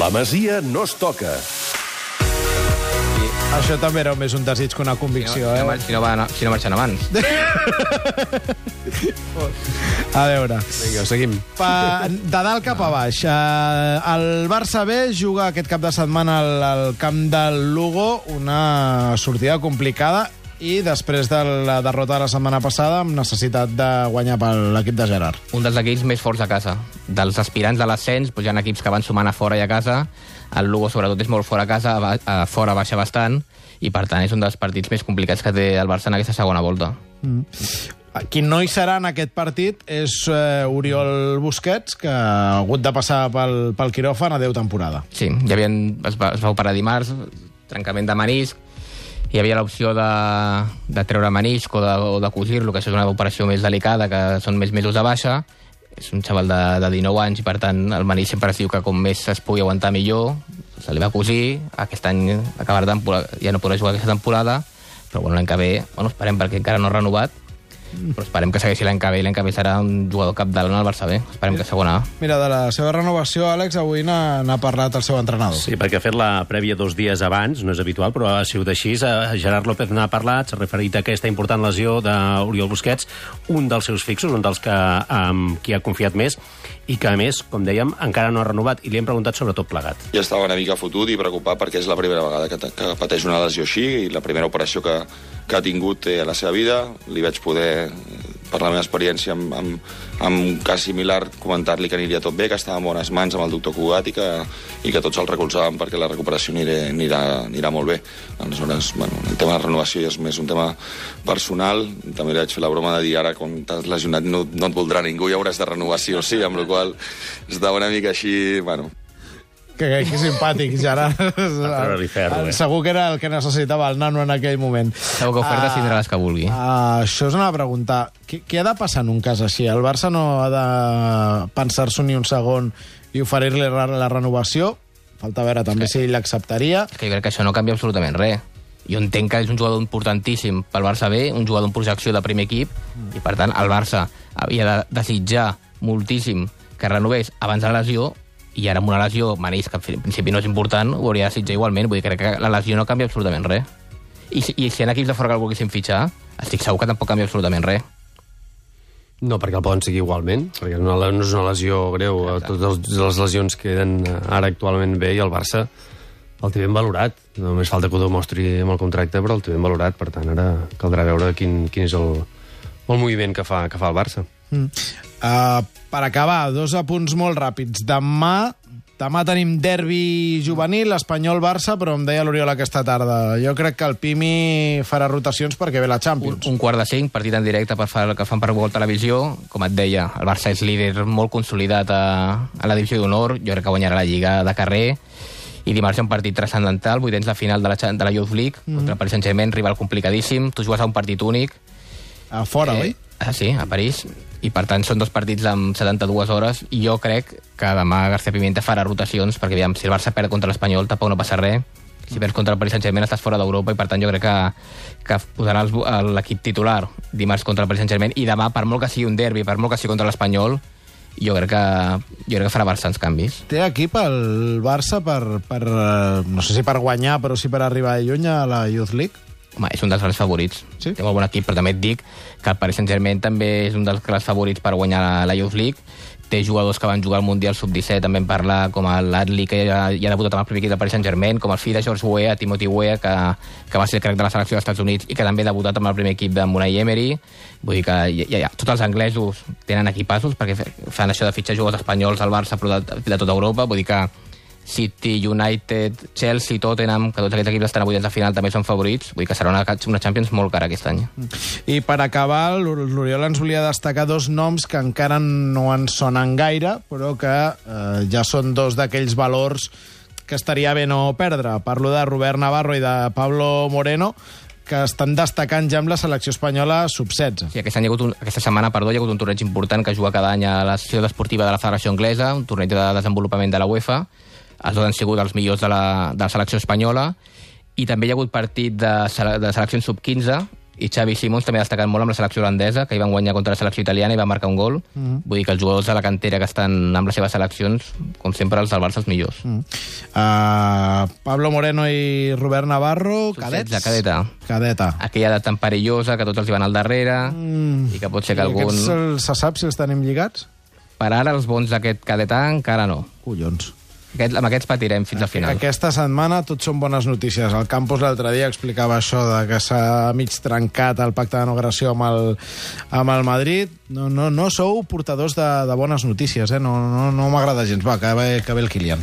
La Masia no es toca. Això també era més un desig que una convicció, si, no, eh? si, no van, si no marxen abans. A veure. Vinga, seguim. Pa, de dalt cap a baix. Uh, el Barça B juga aquest cap de setmana al, al camp del Lugo, una sortida complicada i després de la derrota de la setmana passada amb necessitat de guanyar per l'equip de Gerard. Un dels equips més forts a casa. Dels aspirants de l'ascens, doncs hi ha equips que van sumant a fora i a casa. El Lugo, sobretot, és molt fora a casa, a, a fora baixa bastant, i per tant és un dels partits més complicats que té el Barça en aquesta segona volta. Qui no hi serà en aquest partit és uh, Oriol Busquets, que ha hagut de passar pel, pel quiròfan a 10 temporada. Sí, hi havia, es, va, es va operar dimarts, trencament de menisc, hi havia l'opció de, de treure menisc o de, o de cosir-lo, que això és una operació més delicada, que són més mesos de baixa. És un xaval de, de 19 anys i, per tant, el menisc sempre es diu que com més es pugui aguantar millor. Se li va cosir, aquest any acabarà ja no podrà jugar aquesta temporada, però bueno, l'any que ve, bueno, esperem perquè encara no ha renovat, però esperem que segueixi l'any que ve i l'any que ve serà un jugador capdalt en el Barça B. Esperem que segona A. Mira, de la seva renovació, Àlex, avui n'ha n'ha parlat el seu entrenador. Sí, perquè ha fet la prèvia dos dies abans, no és habitual, però ha sigut així. Eh, Gerard López n'ha parlat, s'ha referit a aquesta important lesió d'Oriol Busquets, un dels seus fixos, un dels que amb qui ha confiat més, i que, a més, com dèiem, encara no ha renovat, i li hem preguntat sobre tot plegat. Ja estava una mica fotut i preocupat perquè és la primera vegada que, que pateix una lesió així i la primera operació que, que ha tingut eh, a la seva vida. Li vaig poder, per la meva experiència amb, amb, amb un cas similar, comentar-li que aniria tot bé, que estava en bones mans amb el doctor Cugat i que, i que tots el recolzàvem perquè la recuperació aniré, anirà, anirà molt bé. Aleshores, bueno, el tema de renovació és més un tema personal. També li vaig fer la broma de dir ara, quan t'has lesionat, no, no et voldrà ningú i hauràs de renovar sí amb la qual estava una mica així, bueno, Que, que simpàtic, Gerard. eh? Segur que era el que necessitava el nano en aquell moment. Segur que ofertes Ah, tindrà les que vulgui. Uh, això és una pregunta. Què, què ha de passar en un cas així? El Barça no ha de pensar-s'ho ni un segon i oferir-li la, la renovació? Falta veure també si ell l'acceptaria. És que jo crec que això no canvia absolutament res. Jo entenc que és un jugador importantíssim pel Barça B, un jugador en projecció de primer equip, i per tant el Barça havia de desitjar moltíssim que renovés abans de la lesió, i ara amb una lesió menisc, que en principi no és important, ho hauria de desitjar igualment. Vull dir, crec que la lesió no canvia absolutament res. I, si- I si ha equips de fora que el volguessin fitxar, estic segur que tampoc canvia absolutament res. No, perquè el poden seguir igualment, perquè no, no és una lesió greu. Exacte. Totes les lesions queden ara actualment bé i el Barça el té ben valorat. Només falta que ho demostri amb el contracte, però el té ben valorat. Per tant, ara caldrà veure quin, quin és el, el moviment que fa, que fa el Barça. Mm. Uh, per acabar, dos apunts molt ràpids. Demà Demà tenim derbi juvenil, Espanyol-Barça, però em deia l'Oriol aquesta tarda. Jo crec que el Pimi farà rotacions perquè ve la Un, Champions. un quart de cinc, partit en directe per fer, que fan per World Televisió. Com et deia, el Barça és líder molt consolidat a, a la divisió d'honor. Jo crec que guanyarà la Lliga de carrer. I dimarts hi ha un partit transcendental, vuitens de final de la, de la Youth League, mm. contra el Paris Saint-Germain, rival complicadíssim. Tu jugues a un partit únic. A fora, oi? Ah, sí, a París. I per tant són dos partits amb 72 hores i jo crec que demà García Pimienta farà rotacions perquè aviam, si el Barça perd contra l'Espanyol tampoc no passa res. Si perds contra el Paris Saint-Germain estàs fora d'Europa i per tant jo crec que, que posarà l'equip titular dimarts contra el Paris Saint-Germain i demà, per molt que sigui un derbi, per molt que sigui contra l'Espanyol, jo crec que, jo crec que farà bastants canvis. Té equip el Barça per, per, eh, no sé si per guanyar, però sí per arribar lluny a la Youth League? Home, és un dels grans favorits. Sí? Té molt bon equip, però també et dic que el Paris Saint-Germain també és un dels grans favorits per guanyar la, Youth League. Té jugadors que van jugar al Mundial Sub-17, també en parla com l'Atli, que ja, ja ha debutat amb el primer equip del Paris Saint-Germain, com el fill de George Weah, Timothy Weah, que, que va ser el crack de la selecció dels Estats Units i que també ha debutat amb el primer equip de Unai Emery. Vull dir que ja, ja, tots els anglesos tenen equipassos perquè fan això de fitxar jugadors espanyols al Barça, però de, de tota Europa. Vull dir que City, United, Chelsea, Tottenham, que tots aquests equips estan avui de final també són favorits, vull dir que serà una, una Champions molt cara aquest any. I per acabar, l'Or- l'Oriol ens volia destacar dos noms que encara no en sonen gaire, però que eh, ja són dos d'aquells valors que estaria bé no perdre. Parlo de Robert Navarro i de Pablo Moreno, que estan destacant ja amb la selecció espanyola sub-16. Sí, aquest any hi ha hagut un, aquesta setmana, perdó, hi ha hagut un torneig important que juga cada any a la secció esportiva de la Federació Anglesa, un torneig de desenvolupament de la UEFA. Els dos han sigut els millors de la, de la selecció espanyola. I també hi ha hagut partit de, sele- de seleccions sub-15 i Xavi Simons també ha destacat molt amb la selecció holandesa, que hi van guanyar contra la selecció italiana i va marcar un gol. Mm. Vull dir que els jugadors de la cantera que estan amb les seves seleccions, com sempre, els del Barça els millors. Mm. Uh, Pablo Moreno i Robert Navarro, cadets? La cadeta. Cadeta. Aquella edat tan perillosa, que tots els hi van al darrere, mm. i que pot ser que I algun... el- se sap si els tenim lligats? Per ara, els bons d'aquest cadetà encara no. Collons. Aquest, amb aquests patirem fins al final. Aquesta setmana tot són bones notícies. El campus l'altre dia explicava això de que s'ha mig trencat el pacte de no agressió amb el, amb el Madrid. No, no, no sou portadors de, de bones notícies, eh? No, no, no m'agrada gens. Va, que ve, que ve el Kilian.